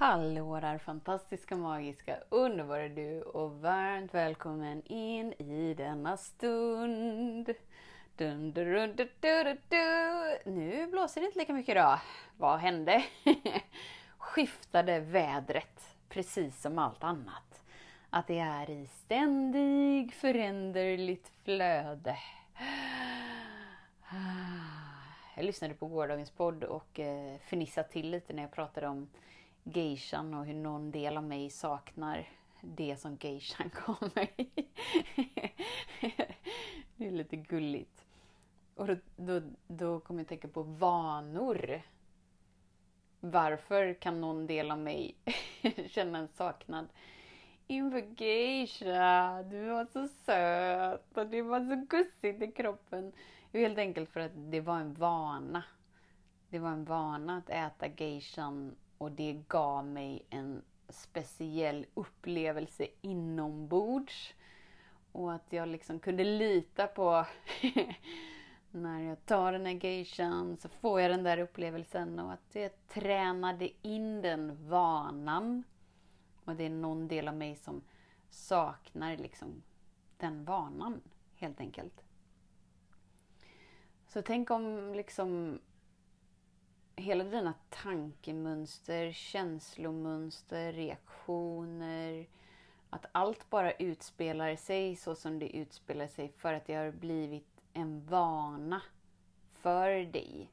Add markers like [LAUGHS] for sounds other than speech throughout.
Hallå där fantastiska, magiska, underbara du och varmt välkommen in i denna stund. Dun, dun, dun, nu blåser det inte lika mycket idag. Vad hände? [LAUGHS] Skiftade vädret precis som allt annat. Att det är i ständig föränderligt flöde. [SIGHS] Jag lyssnade på gårdagens podd och eh, fnissade till lite när jag pratade om geishan och hur någon del av mig saknar det som geishan [LAUGHS] gav mig. det är lite gulligt. Och då, då, då kommer jag att tänka på vanor. Varför kan någon del av mig [LAUGHS] känna en saknad inför geisha? Du var så söt och det var så gussigt i kroppen. Helt enkelt för att det var en vana. Det var en vana att äta geishan och det gav mig en speciell upplevelse inombords. Och att jag liksom kunde lita på [LAUGHS] när jag tar den här geishan så får jag den där upplevelsen och att jag tränade in den vanan. Och det är någon del av mig som saknar liksom den vanan helt enkelt. Så tänk om liksom hela dina tankemönster, känslomönster, reaktioner, att allt bara utspelar sig så som det utspelar sig för att det har blivit en vana för dig.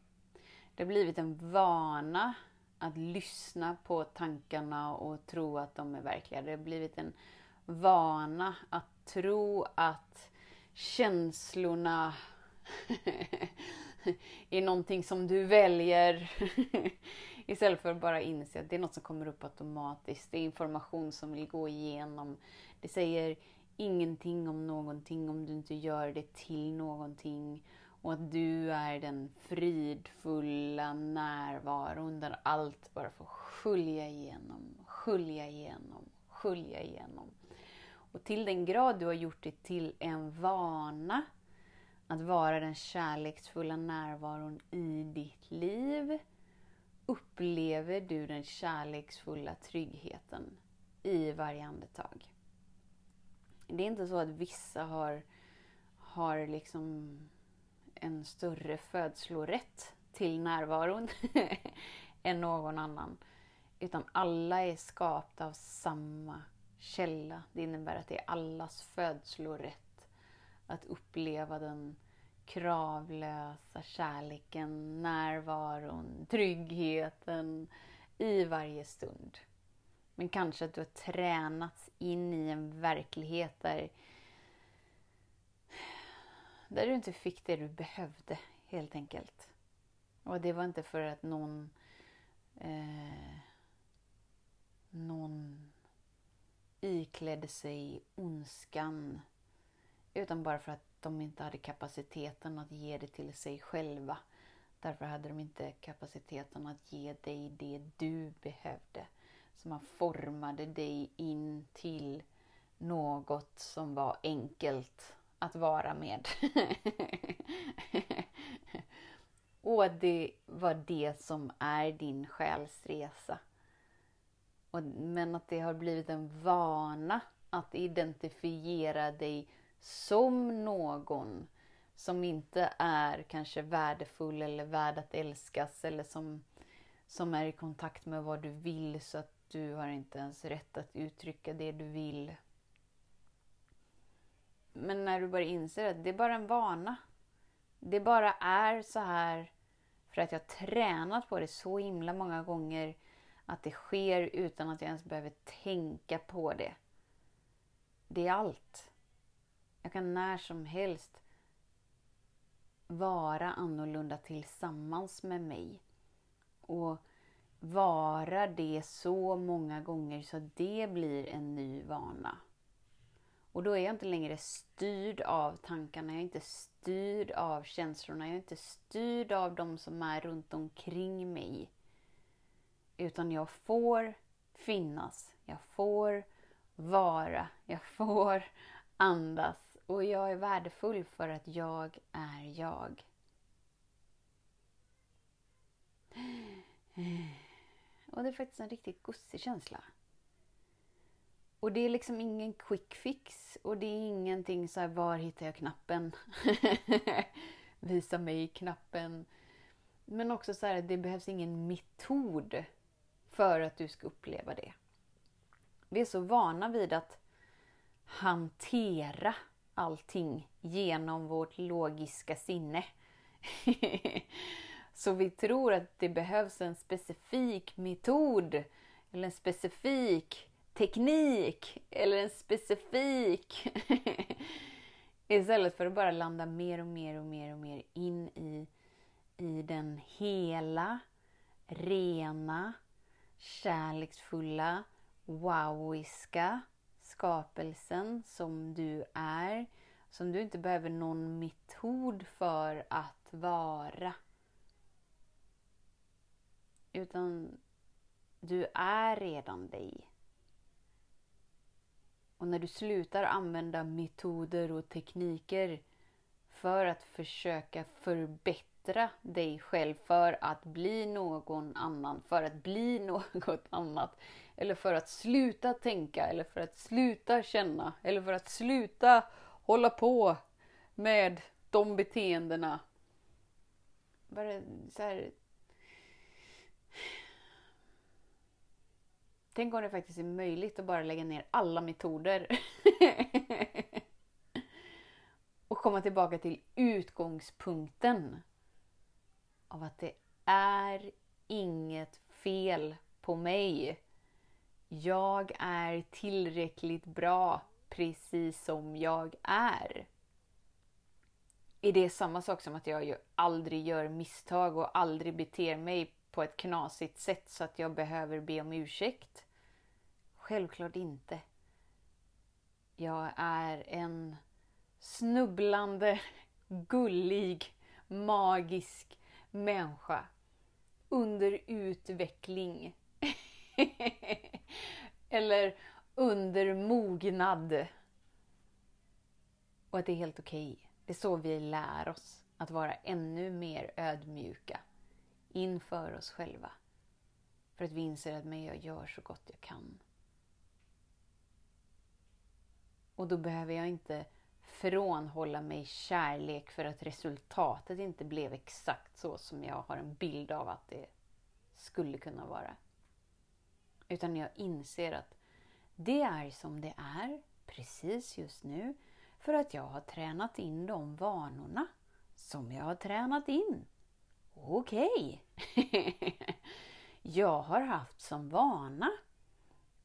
Det har blivit en vana att lyssna på tankarna och tro att de är verkliga. Det har blivit en vana att tro att känslorna [LAUGHS] är någonting som du väljer. [LAUGHS] Istället för att bara inse att det är något som kommer upp automatiskt. Det är information som vill gå igenom. Det säger ingenting om någonting om du inte gör det till någonting. Och att du är den fridfulla närvaron där allt bara får skölja igenom, skölja igenom, skölja igenom. Och till den grad du har gjort det till en vana att vara den kärleksfulla närvaron i ditt liv upplever du den kärleksfulla tryggheten i varje andetag. Det är inte så att vissa har, har liksom en större födslorätt till närvaron [LAUGHS] än någon annan. Utan alla är skapta av samma källa. Det innebär att det är allas födslorätt att uppleva den kravlösa kärleken, närvaron, tryggheten i varje stund. Men kanske att du har tränats in i en verklighet där, där du inte fick det du behövde, helt enkelt. Och det var inte för att någon eh, någon iklädde sig ondskan utan bara för att de inte hade kapaciteten att ge det till sig själva. Därför hade de inte kapaciteten att ge dig det du behövde. Så man formade dig in till något som var enkelt att vara med. [LAUGHS] Och det var det som är din själsresa. men att det har blivit en vana att identifiera dig som någon som inte är kanske värdefull eller värd att älskas eller som, som är i kontakt med vad du vill så att du har inte ens rätt att uttrycka det du vill. Men när du börjar inse att det är bara en vana. Det bara är så här för att jag har tränat på det så himla många gånger att det sker utan att jag ens behöver tänka på det. Det är allt. Jag kan när som helst vara annorlunda tillsammans med mig. Och vara det så många gånger så att det blir en ny vana. Och då är jag inte längre styrd av tankarna, jag är inte styrd av känslorna, jag är inte styrd av de som är runt omkring mig. Utan jag får finnas, jag får vara, jag får andas och jag är värdefull för att jag är jag. Och det är faktiskt en riktigt gosig känsla. Och det är liksom ingen quick fix och det är ingenting så här, var hittar jag knappen? [LAUGHS] Visa mig knappen. Men också så här, det behövs ingen metod för att du ska uppleva det. Vi är så vana vid att hantera allting genom vårt logiska sinne. [LAUGHS] så vi tror att det behövs en specifik metod eller en specifik teknik eller en specifik [LAUGHS] Istället för att bara landa mer och mer och mer och mer in i, i den hela, rena, kärleksfulla, wowiska skapelsen som du är. Som du inte behöver någon metod för att vara. Utan du är redan dig. Och när du slutar använda metoder och tekniker för att försöka förbättra dig själv, för att bli någon annan, för att bli [LAUGHS] något annat. Eller för att sluta tänka, eller för att sluta känna, eller för att sluta hålla på med de beteendena. Bara så här, Tänk om det faktiskt är möjligt att bara lägga ner alla metoder. [LAUGHS] och komma tillbaka till utgångspunkten. Av att det är inget fel på mig. Jag är tillräckligt bra precis som jag är. Är det samma sak som att jag aldrig gör misstag och aldrig beter mig på ett knasigt sätt så att jag behöver be om ursäkt? Självklart inte. Jag är en snubblande, [LAUGHS] gullig, magisk människa under utveckling. [LAUGHS] Eller under mognad. Och att det är helt okej. Okay. Det är så vi lär oss att vara ännu mer ödmjuka inför oss själva. För att vi inser att men jag gör så gott jag kan. Och då behöver jag inte frånhålla mig kärlek för att resultatet inte blev exakt så som jag har en bild av att det skulle kunna vara. Utan jag inser att det är som det är precis just nu för att jag har tränat in de vanorna som jag har tränat in. Okej! Okay. [LAUGHS] jag har haft som vana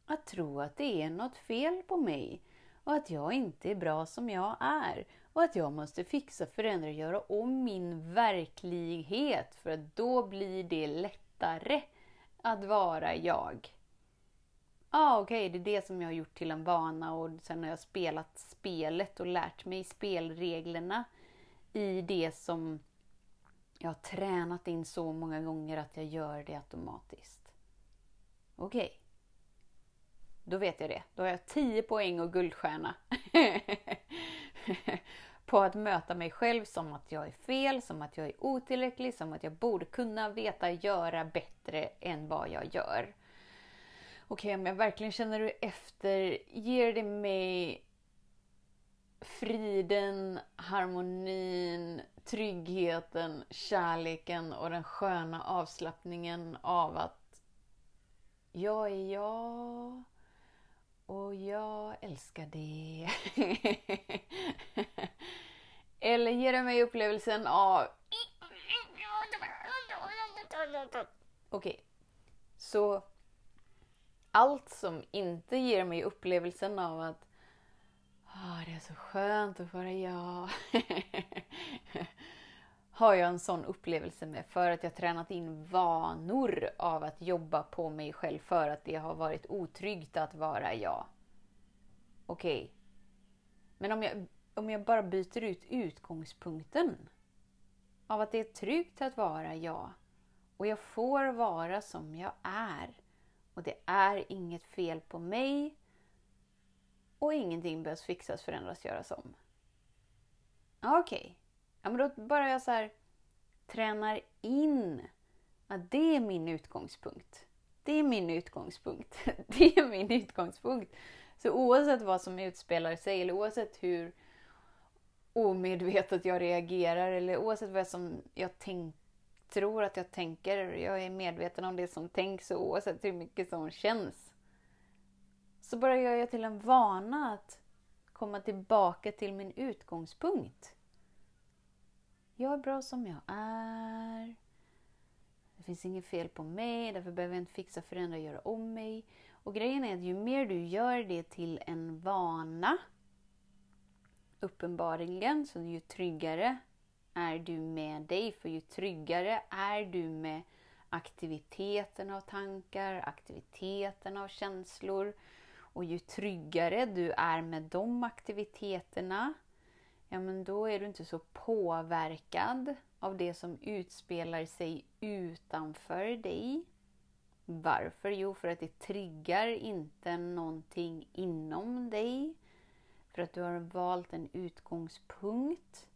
att tro att det är något fel på mig och att jag inte är bra som jag är och att jag måste fixa, förändra, och göra om min verklighet för att då blir det lättare att vara jag. Ah, okej, okay, det är det som jag har gjort till en vana och sen har jag spelat spelet och lärt mig spelreglerna i det som jag har tränat in så många gånger att jag gör det automatiskt. Okej. Okay. Då vet jag det. Då har jag 10 poäng och guldstjärna. [LAUGHS] på att möta mig själv som att jag är fel, som att jag är otillräcklig, som att jag borde kunna veta göra bättre än vad jag gör. Okej, okay, om jag verkligen känner efter, ger det mig friden, harmonin, tryggheten, kärleken och den sköna avslappningen av att jag är jag och jag älskar det. [LAUGHS] Eller ger det mig upplevelsen av... Okej. Okay. Så allt som inte ger mig upplevelsen av att oh, det är så skönt att vara jag. [LAUGHS] har jag en sån upplevelse med för att jag tränat in vanor av att jobba på mig själv för att det har varit otryggt att vara jag. Okej. Okay. Men om jag, om jag bara byter ut utgångspunkten av att det är tryggt att vara jag och jag får vara som jag är och det är inget fel på mig och ingenting behövs fixas, förändras, göras om. Okej. Okay. Ja, men då bara jag så här tränar in att det är min utgångspunkt. Det är min utgångspunkt. [LAUGHS] Det är min utgångspunkt. Så oavsett vad som utspelar sig eller oavsett hur omedvetet jag reagerar eller oavsett vad som jag tänker tror att jag tänker, jag är medveten om det som tänks och oavsett hur mycket som känns. Så bara gör jag till en vana att komma tillbaka till min utgångspunkt. Jag är bra som jag är. Det finns inget fel på mig, därför behöver jag inte fixa, förändra, göra om mig. Och grejen är att ju mer du gör det till en vana, uppenbarligen, så ju tryggare är du med dig. För ju tryggare är du med aktiviteten av tankar, aktiviteten av känslor. Och ju tryggare du är med de aktiviteterna, ja men då är du inte så påverkad av det som utspelar sig utanför dig. Varför? Jo, för att det triggar inte någonting inom dig. För att du har valt en utgångspunkt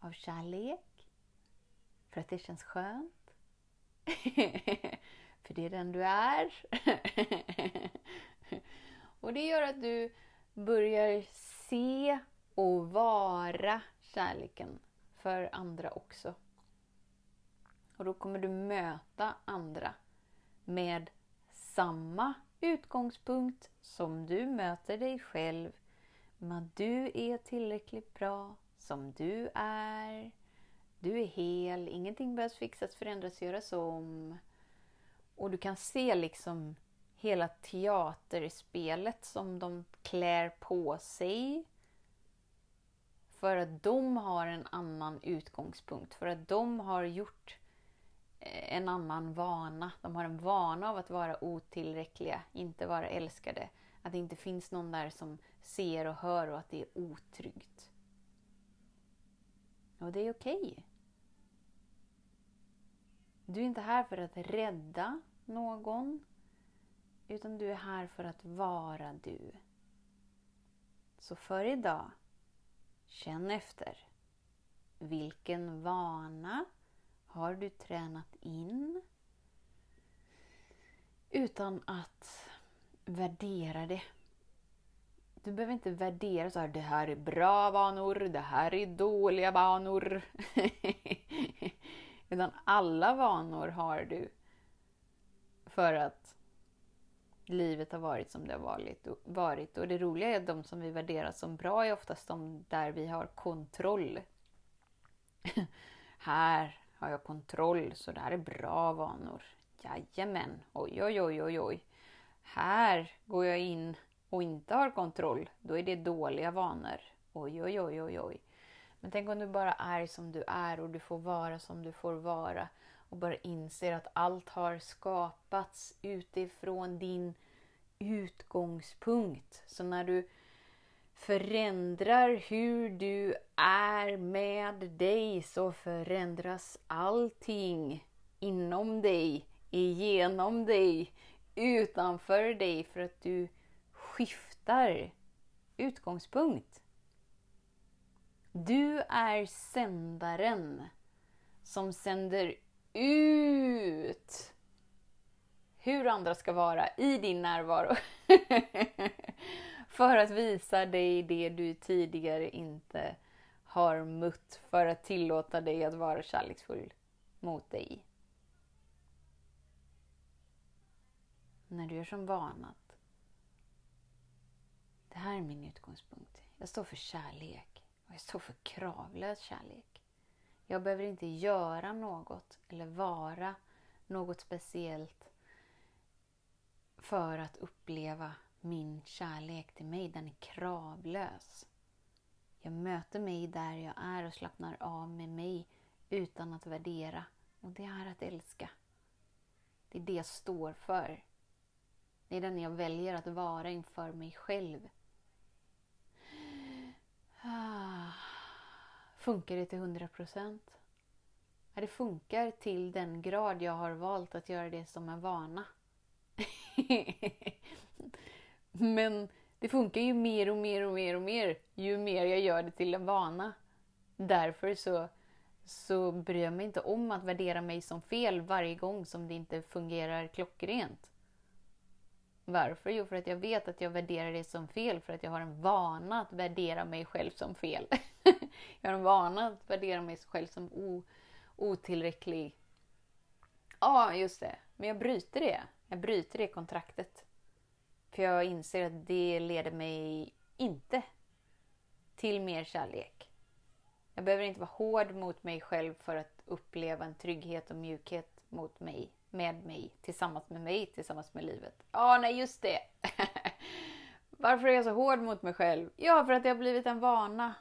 av kärlek. För att det känns skönt. [LAUGHS] för det är den du är. [LAUGHS] och det gör att du börjar se och vara kärleken för andra också. Och då kommer du möta andra med samma utgångspunkt som du möter dig själv med att du är tillräckligt bra som du är. Du är hel, ingenting behövs fixas, förändras, göras om. Och du kan se liksom hela teaterspelet som de klär på sig för att de har en annan utgångspunkt, för att de har gjort eh, en annan vana. De har en vana av att vara otillräckliga, inte vara älskade. Att det inte finns någon där som ser och hör och att det är otryggt. Och det är okej. Okay. Du är inte här för att rädda någon, utan du är här för att vara du. Så för idag Känn efter. Vilken vana har du tränat in utan att värdera det? Du behöver inte värdera så här, det här är bra vanor, det här är dåliga vanor. [LAUGHS] Utan alla vanor har du för att livet har varit som det har varit. Och det roliga är att de som vi värderar som bra är oftast de där vi har kontroll. [LAUGHS] här har jag kontroll, så det här är bra vanor. Jajamän, oj oj oj oj oj. Här går jag in och inte har kontroll, då är det dåliga vanor. Oj oj oj oj oj. Men tänk om du bara är som du är och du får vara som du får vara och bara inser att allt har skapats utifrån din utgångspunkt. Så när du förändrar hur du är med dig så förändras allting inom dig, igenom dig, utanför dig för att du skiftar utgångspunkt. Du är sändaren som sänder ut hur andra ska vara i din närvaro. [LAUGHS] för att visa dig det du tidigare inte har mött. För att tillåta dig att vara kärleksfull mot dig. När du gör som vanat. Det här är min utgångspunkt. Jag står för kärlek. Och jag står för kravlös kärlek. Jag behöver inte göra något eller vara något speciellt för att uppleva min kärlek till mig. Den är kravlös. Jag möter mig där jag är och slappnar av med mig utan att värdera. Och det är att älska. Det är det jag står för. Det är den jag väljer att vara inför mig själv. Ah. Funkar det till 100 procent? Det funkar till den grad jag har valt att göra det som en vana. [LAUGHS] Men det funkar ju mer och mer och mer och mer ju mer jag gör det till en vana. Därför så, så bryr jag mig inte om att värdera mig som fel varje gång som det inte fungerar klockrent. Varför? Jo, för att jag vet att jag värderar det som fel för att jag har en vana att värdera mig själv som fel. [LAUGHS] jag har en vana att värdera mig själv som o, otillräcklig. Ja, just det. Men jag bryter det. Jag bryter det kontraktet. För jag inser att det leder mig inte till mer kärlek. Jag behöver inte vara hård mot mig själv för att uppleva en trygghet och mjukhet mot mig, med mig, tillsammans med mig, tillsammans med livet. Ja, nej, just det. [LAUGHS] Varför är jag så hård mot mig själv? Ja, för att det har blivit en vana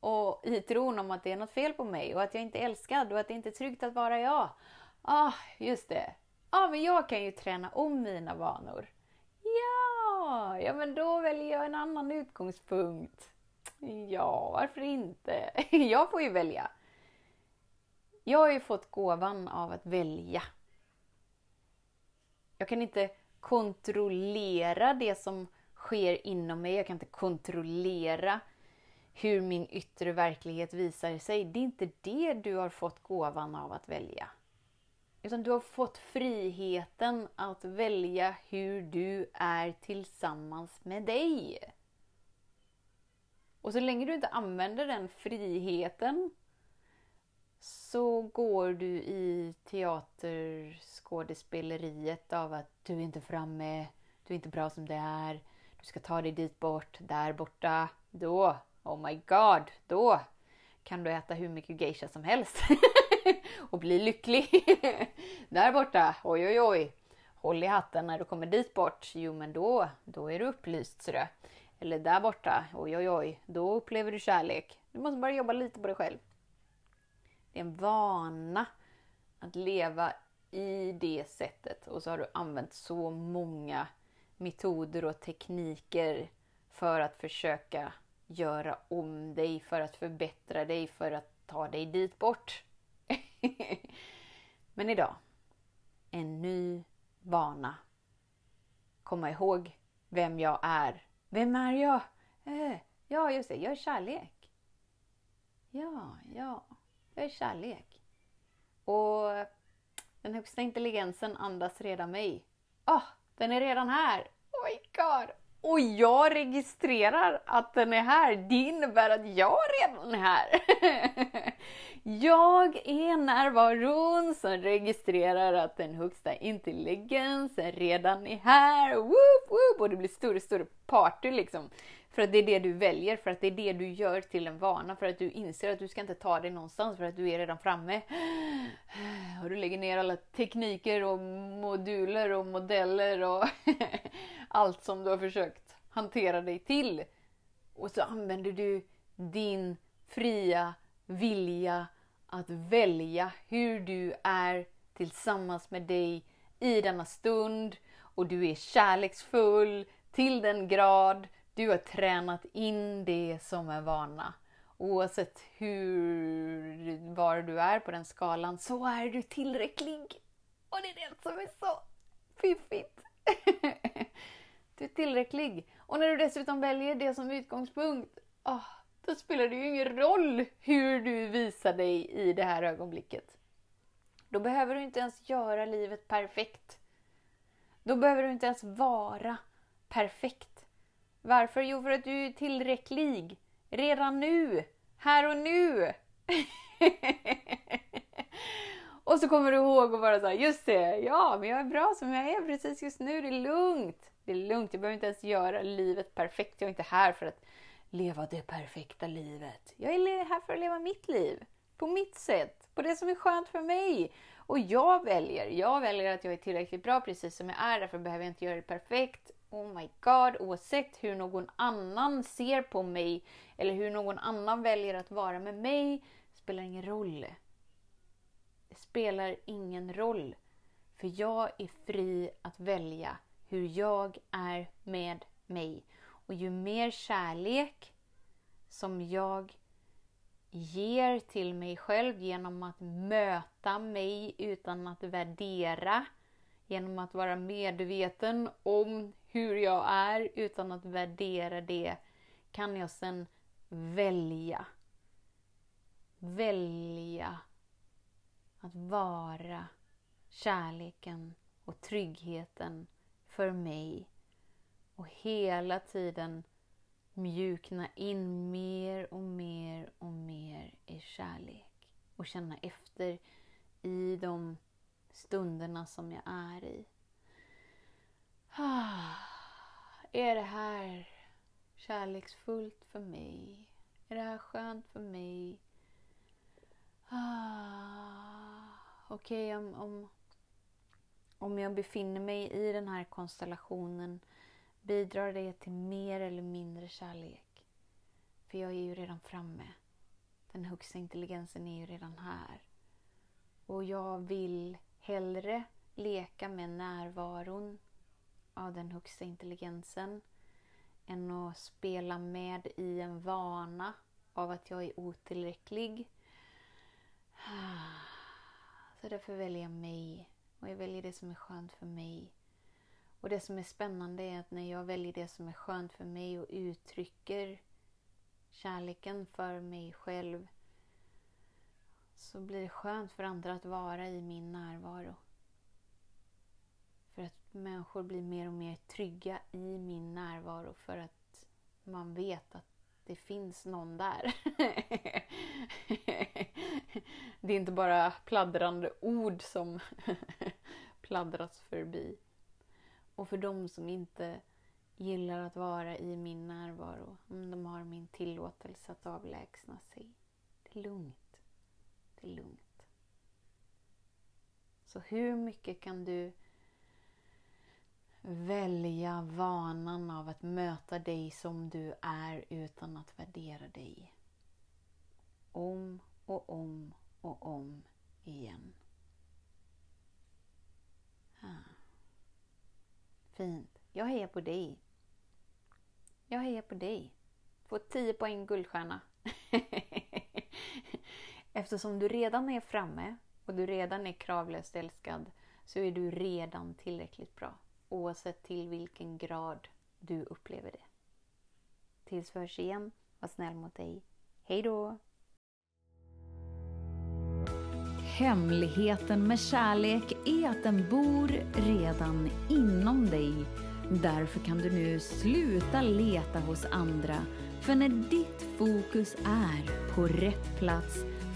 och i tron om att det är något fel på mig och att jag inte är älskad och att det inte är tryggt att vara jag. Ja, ah, just det. Ja, ah, men jag kan ju träna om mina vanor. Ja, ja men då väljer jag en annan utgångspunkt. Ja, varför inte? [LAUGHS] Jag får ju välja. Jag har ju fått gåvan av att välja. Jag kan inte kontrollera det som sker inom mig. Jag kan inte kontrollera hur min yttre verklighet visar sig. Det är inte det du har fått gåvan av att välja. Utan du har fått friheten att välja hur du är tillsammans med dig. Och så länge du inte använder den friheten så går du i teaterskådespeleriet av att du är inte framme, du är inte bra som det är, du ska ta dig dit bort, där borta. Då, oh my god, då kan du äta hur mycket geisha som helst [LAUGHS] och bli lycklig. [LAUGHS] där borta, oj oj oj. Håll i hatten när du kommer dit bort. Jo men då, då är du upplyst ser du. Eller där borta, oj oj oj, då upplever du kärlek. Du måste bara jobba lite på dig själv. Det är en vana att leva i det sättet. Och så har du använt så många metoder och tekniker för att försöka göra om dig, för att förbättra dig, för att ta dig dit bort. [LAUGHS] Men idag, en ny vana. Komma ihåg vem jag är. Vem är jag? Eh, ja, just det, jag är kärlek. Ja, ja, jag är kärlek. Och den högsta intelligensen andas redan mig. Oh, den är redan här! Oh my god! Och jag registrerar att den är här. Det innebär att jag redan är här. [LAUGHS] jag är närvaron som registrerar att den högsta intelligensen redan är här. Woop, woop. Och det blir större och större party liksom. För att det är det du väljer, för att det är det du gör till en vana, för att du inser att du ska inte ta dig någonstans för att du är redan framme. [SIGHS] Och du lägger ner alla tekniker och moduler och modeller och [LAUGHS] allt som du har försökt hantera dig till. Och så använder du din fria vilja att välja hur du är tillsammans med dig i denna stund och du är kärleksfull till den grad du har tränat in det som en vana. Oavsett hur, var du är på den skalan så är du tillräcklig. Och det är det som är så fiffigt. [LAUGHS] du är tillräcklig. Och när du dessutom väljer det som utgångspunkt, oh, då spelar det ju ingen roll hur du visar dig i det här ögonblicket. Då behöver du inte ens göra livet perfekt. Då behöver du inte ens vara perfekt. Varför? Jo, för att du är tillräcklig. Redan nu. Här och nu. [LAUGHS] och så kommer du ihåg och bara så just det, ja, men jag är bra som jag är precis just nu. Det är lugnt. Det är lugnt. Jag behöver inte ens göra livet perfekt. Jag är inte här för att leva det perfekta livet. Jag är här för att leva mitt liv. På mitt sätt. På det som är skönt för mig. Och jag väljer. Jag väljer att jag är tillräckligt bra precis som jag är. Därför behöver jag inte göra det perfekt. Oh my god, oavsett hur någon annan ser på mig eller hur någon annan väljer att vara med mig spelar ingen roll. Det spelar ingen roll. För jag är fri att välja hur jag är med mig. Och ju mer kärlek som jag ger till mig själv genom att möta mig utan att värdera, genom att vara medveten om hur jag är utan att värdera det, kan jag sen välja. Välja att vara kärleken och tryggheten för mig och hela tiden mjukna in mer och mer och mer i kärlek och känna efter i de stunderna som jag är i. [SIGHS] Är det här kärleksfullt för mig? Är det här skönt för mig? [SIGHS] Okej, okay, om, om, om jag befinner mig i den här konstellationen bidrar det till mer eller mindre kärlek? För jag är ju redan framme. Den högsta intelligensen är ju redan här. Och jag vill hellre leka med närvaron av den högsta intelligensen än att spela med i en vana av att jag är otillräcklig. Så därför väljer jag mig och jag väljer det som är skönt för mig. Och det som är spännande är att när jag väljer det som är skönt för mig och uttrycker kärleken för mig själv så blir det skönt för andra att vara i min närvaro. För att människor blir mer och mer trygga i min närvaro för att man vet att det finns någon där. [LAUGHS] det är inte bara pladdrande ord som [LAUGHS] pladdras förbi. Och för de som inte gillar att vara i min närvaro, om de har min tillåtelse att avlägsna sig. Det är lugnt. Det är lugnt. Så hur mycket kan du välja vanan av att möta dig som du är utan att värdera dig? Om och om och om igen. Ah. Fint. Jag hejar på dig. Jag hejar på dig. Få 10 poäng guldstjärna. [LAUGHS] Eftersom du redan är framme och du redan är kravlöst älskad så är du redan tillräckligt bra. Oavsett till vilken grad du upplever det. Tills vi hörs igen, var snäll mot dig. Hej då! Hemligheten med kärlek är att den bor redan inom dig. Därför kan du nu sluta leta hos andra. För när ditt fokus är på rätt plats